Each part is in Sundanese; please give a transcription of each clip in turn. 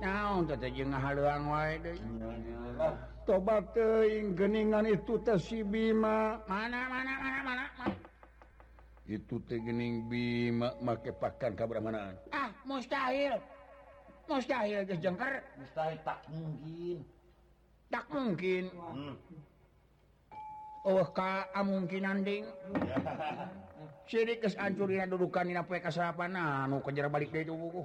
an itu terib manamana itu teing bi make pakan kebermanan musthil tak mungkin Oh Ka mungkin anding kesancur dukanbalik buku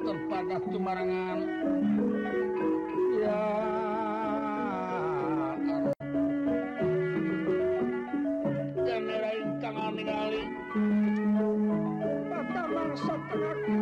terpada Tumarangan ya kamera ingkang ningali Bapak bangsa penak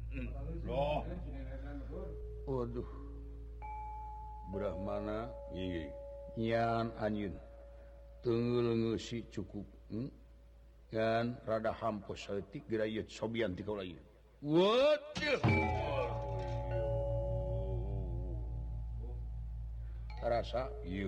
roh Wauh hmm? Hai be mana yang an tensi cukup danrada hampus sayatik diat sobbiyan rasa y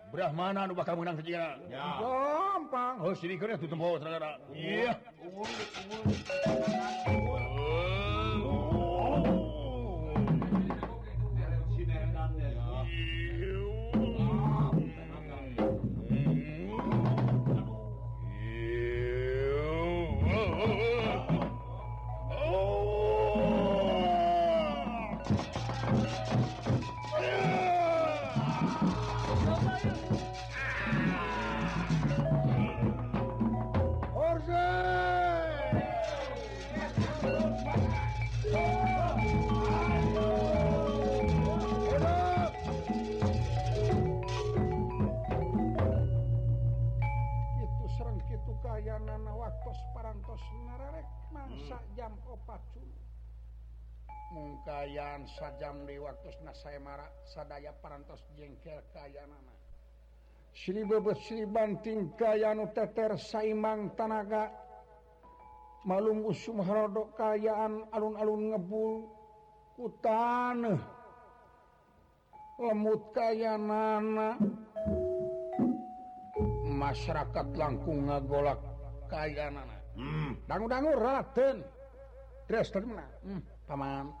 mana lupa kamu nanti dia komppangte Iya jam di waktu nah saya ma sada pers jengkel kayak si berribanting Kau Teter Saang Tanaga malungussumok kayan alun-alun ngebul huutan Hai lemut kayana masyarakat langkung ngagolak kaguten Tri Pamam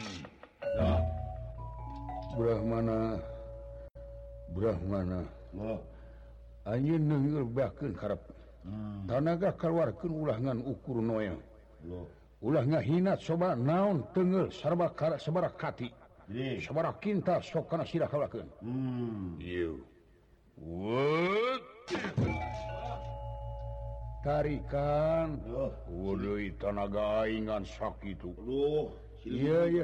Brahm Hai Brahmana an danaga ah. karulangan ukurar no yang ulahnya hinat coba naun ten serba sebara kati Kinta so si hmm. tarikan tanagaan sakit lo iya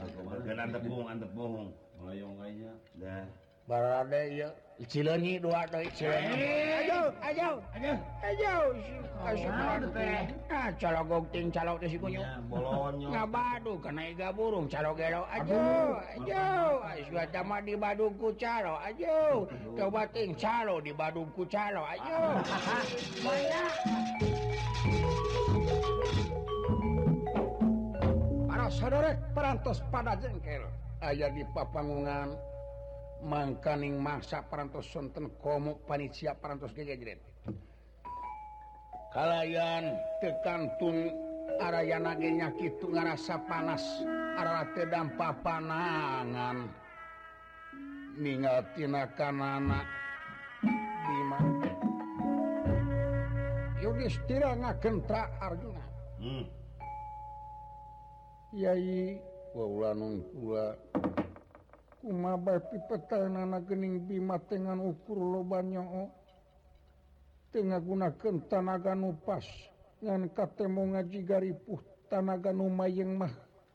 bo bad ke burung di Bandung ku aja coba batin callo di Bandung ku aja haha re pers pada jengkel ayaah dipangan mangkaning masa perantossonten komuk panisi pers ge Hai kalianyan tergantung araya nanya kitungan rasa panas a tedam papanangan Haining tinkanak Yuirakentra Ar ma baing Bima dengan ukur lo banyak tengah- gunakan tanaga nupas dengan katate mau ngaji gariuh tanaga Numa yang mah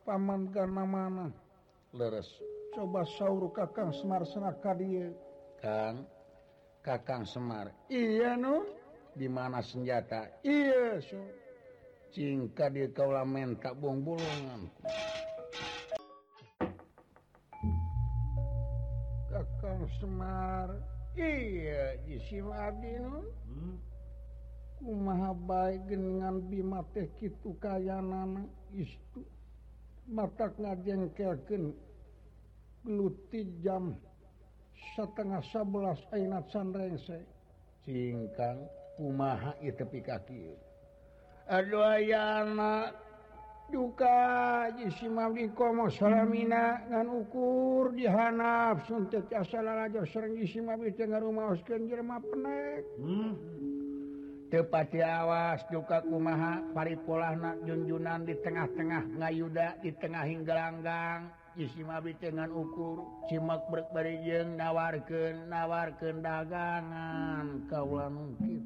Paman karenaa mana leres coba sauur Kaang Semar se kan Kaang Semar Iya no dimana senjata Iya suuh tak bobolongan ga Semar I hmm? Umaha baik dengan Bimate itu kayak itu mata ngajenglututi jam setengah 11tkat Umaha te kaki itu buat ya anak dukabi salamina ukur jihana sun asalan sering Ten Jeek hmm. tepati awas duka ku pari polanak junjunan di tengah-tengah ngayuda di tengahhin ge gelanggang issi mabi dengan ukur Cimak berbari jengndawarken nawar kendagangan kauulang mungkin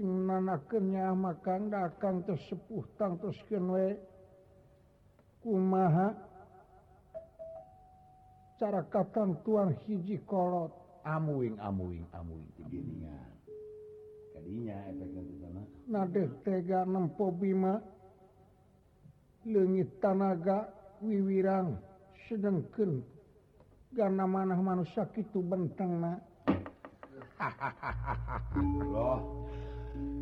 mana kenyakan nggak akan tersepuh tasken Hai kuma Hai cara katang tuan hiji kolot wing jadinya Hai legit tanaga Wiwiang sengken karena mana manusia itu bentang ha lo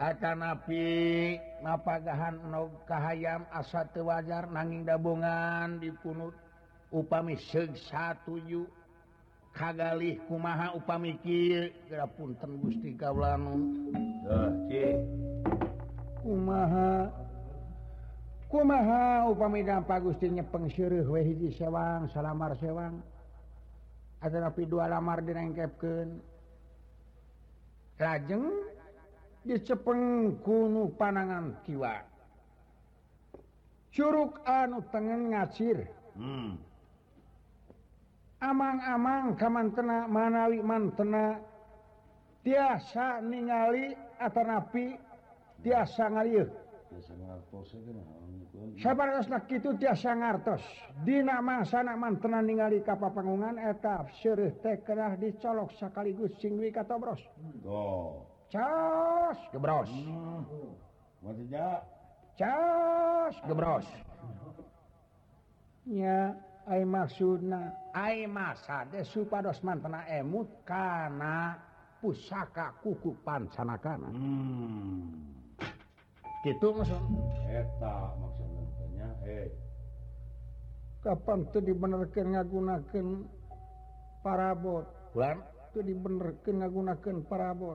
ada nabi ngahanm as satu wajar nanging gabbongan diunuut upami segju kagalih kumaha Upamikirpun guststi ka upstinya pengsyruhwang sala sewan ada dua lamar direngngkapkan Rajeng dicepengkunngu panangan jiwa Curug Anu tengen ngacir hmm. aang-amang kam manna manawi mantenaasa ningali Atpiasabar ituasatos mantenang ningali kapal penguungan etap Syih teh kerah colok sekaligus singwi kata Bros oh. s Oh yamak suadosmut karena pusaka kuku pan sanakanan gitu kapan tuh dibenkan nga gunken para bot bulan tuh dibenken nga gunken parabo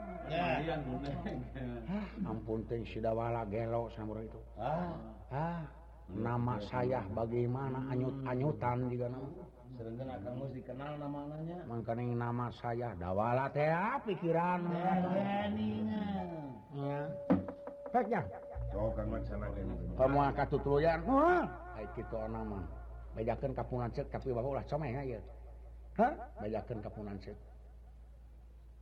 ampun sudahwala gelok Samura itu ah. Ah, nama saya bagaimana anyut-yutan juga namakennal meng nama saya dawalat ah, ya pikirannya peaka tutu itukan kapungant tapi bahwakan kapungan cet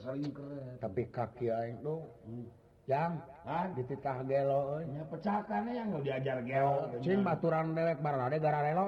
sering tapi kaki itu hmm. jam di titah gelonya pecakan yang diajar ge cimbauran belek Bargara Lelo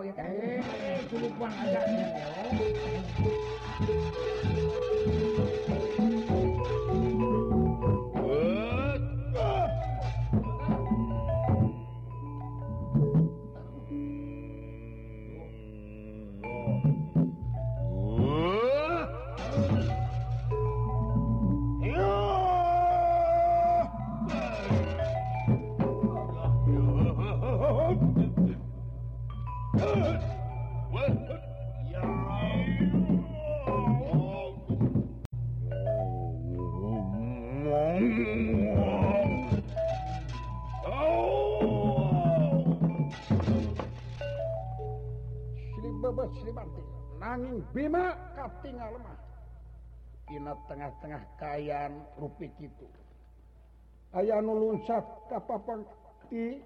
tengah-tengah Kaan ruik itu ayaah nuunnca papa Hai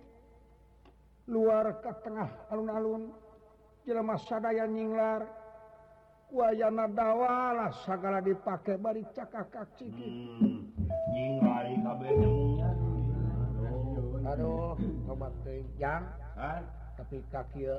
luar ke tengah alun-alun jela masalah yang nyinglar way dawala segala dipakai bari cakakkakci hmm, Aduhbat tapi kakiha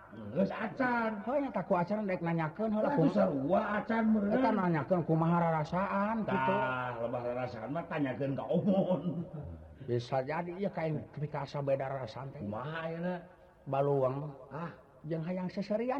anya takcara nanyakan nanya kemahara rasaan tanya bisa jadi beda rasa baluangghaang seseriuh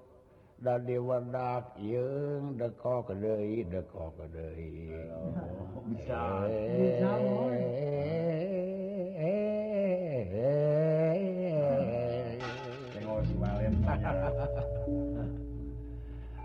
ดาเดวดาเยิงดากอกระเดยดากอกระเดยมิชามิชาเฮ้ย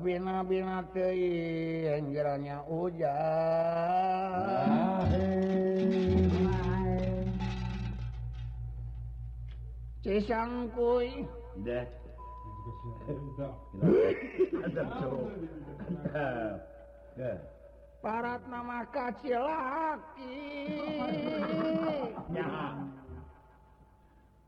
binnya ujanang kui parat nama ka kecillaki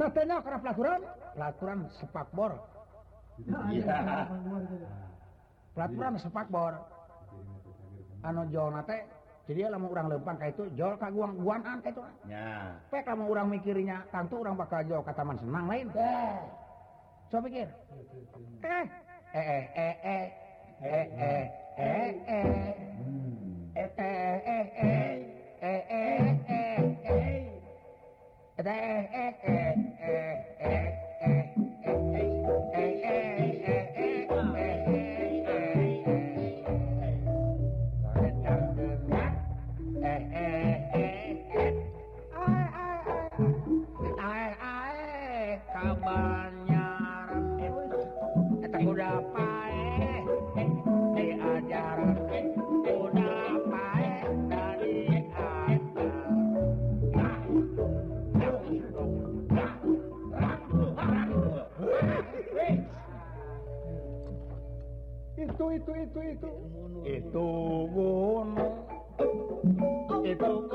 Nah, tanya karena pelaturan, pelaturan sepak bor. Iya. Pelaturan sepak bor. Anu jol nate, jadi lama orang lempang kayak itu, jol kaguang guanan kayak itu. Ya. Pek lama orang mikirnya, tentu orang bakal jol ke taman senang lain. Eh. Coba pikir. Eh, eh, eh, eh, eh, eh, eh, eh, eh, eh, eh, eh, eh, eh, eh, eh, eh, eh, eh, eh. eh. esto, esto, esto. Esto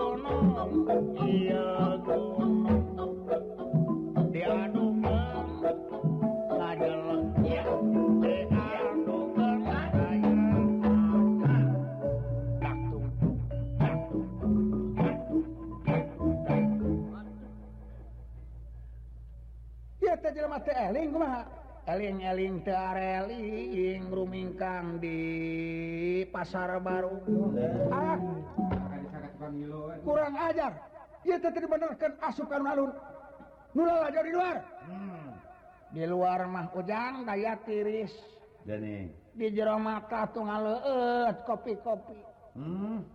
nyalinter rumingkan di pasar baru ah, kurang ajarkan asukanjar di luar hmm. di luar rumah hujang gaya tiris jadi di Jeroahtung kopi-copi hmm.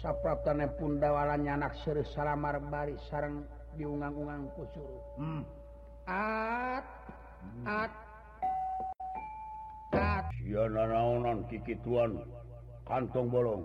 sapratane dawalannya anak Sri Salamar bari sarang diungang-ungang kusuru. Hmm. At, at, nan Kikian kantung bolong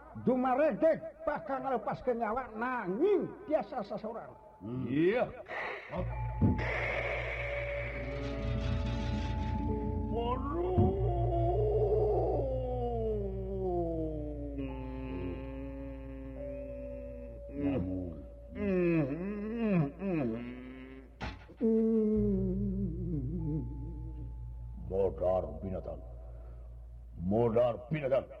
dumaredek bakal ngelepas nyawa nanging biasa seseorang hmm. iya waduh Modar binatang. Modar binatang.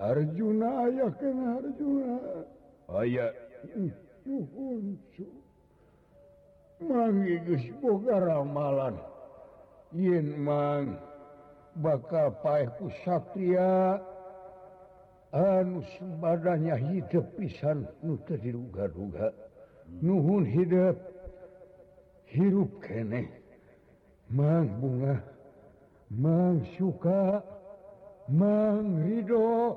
Arjuna manggara malalan Y bak Pak Saya anus badanya hidup pisan put diuga-duga nuhun hidup hirup kene mangbunga mangsuka mangghiho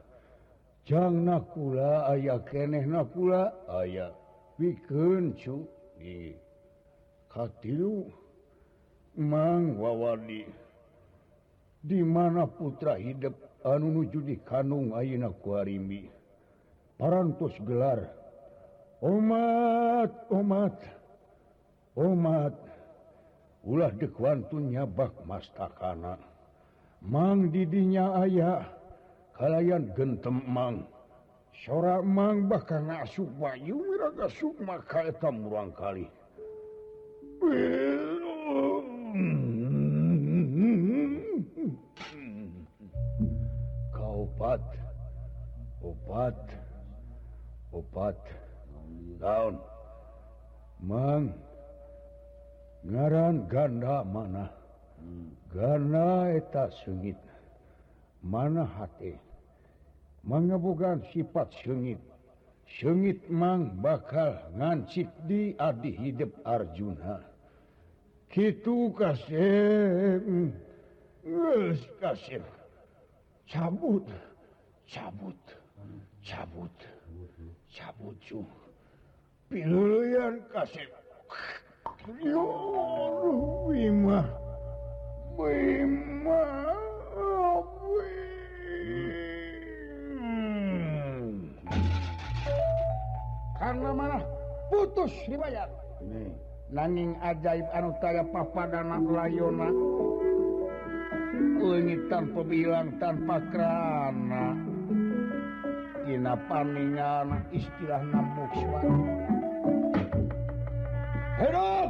jangan nakula aya keeh nakula aya dimana putra hidup anu nuju di kanung Aakku paras gelar umat Ulah detunya bak mas takakan mangdiinya ayaah gente Ma so Ma bahkanang kaupat obat obat daun ngaran ganda mana karenaeta hmm. sungit manahatinya mengaga bukan sipat sengit sengit Ma bakal ngancip didi hidup Arjuna gitu kasih cabut cabut cabut ca pilih yang kasih lama putus dibayar naing ajaib papa danam layona ini tanpa bilang tanpa kerana hinapa minnya istilah na Hellouh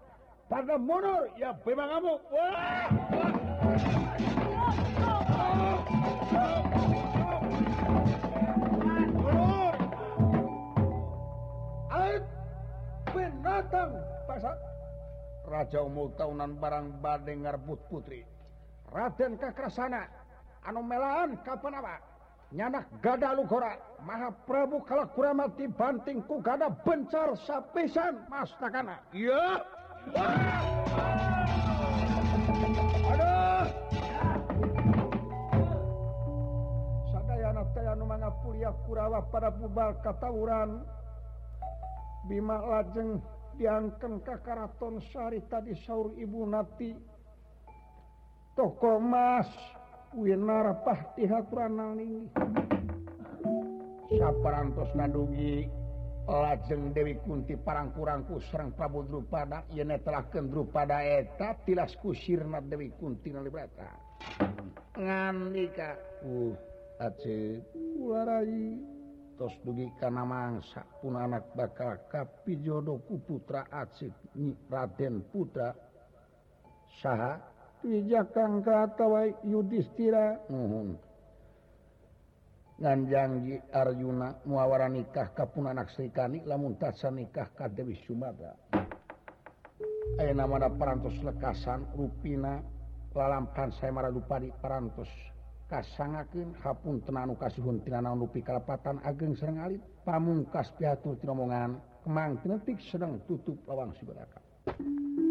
Pada mundur ya bima kamu. Wah! Alit binatang pasar. Raja umul tahunan barang badeng ngarbut putri. Raden Kakrasana anu melaan kapan apa? Nyanak gada lugora Maha Prabu kala kuramati banting ku gada bencar sapisan mas takana. Iya. Yeah. ada sad tay namanya kuliah purawak pada pubal katawuran Hai Bimak lajeng diken Kakaraton Syari tadi sauur Ibu Nati Hai tokoas win Marahtihak Quran sapapa Santotos Nadugi kita lajeng Dewi Kunti paraangkurangku Serang Prabudru pada Ytra Kendru pada eta tilasku sirmat Dewi Kunti Kagi karena mangsa pun anak bakal tapi jodoku putra Acji Raten putra sah pikan kata Yudhiira mengtu sinji Arunawa nikah kepunanak Serikanik la nikah Dewi pers lekasan ruina lalahan saya lupa pers Kakin hapun ten kasih rupi kelepatan ageng sedang nga pamungkas pihatu Tiomonganang kitik sedang tutup awang siakan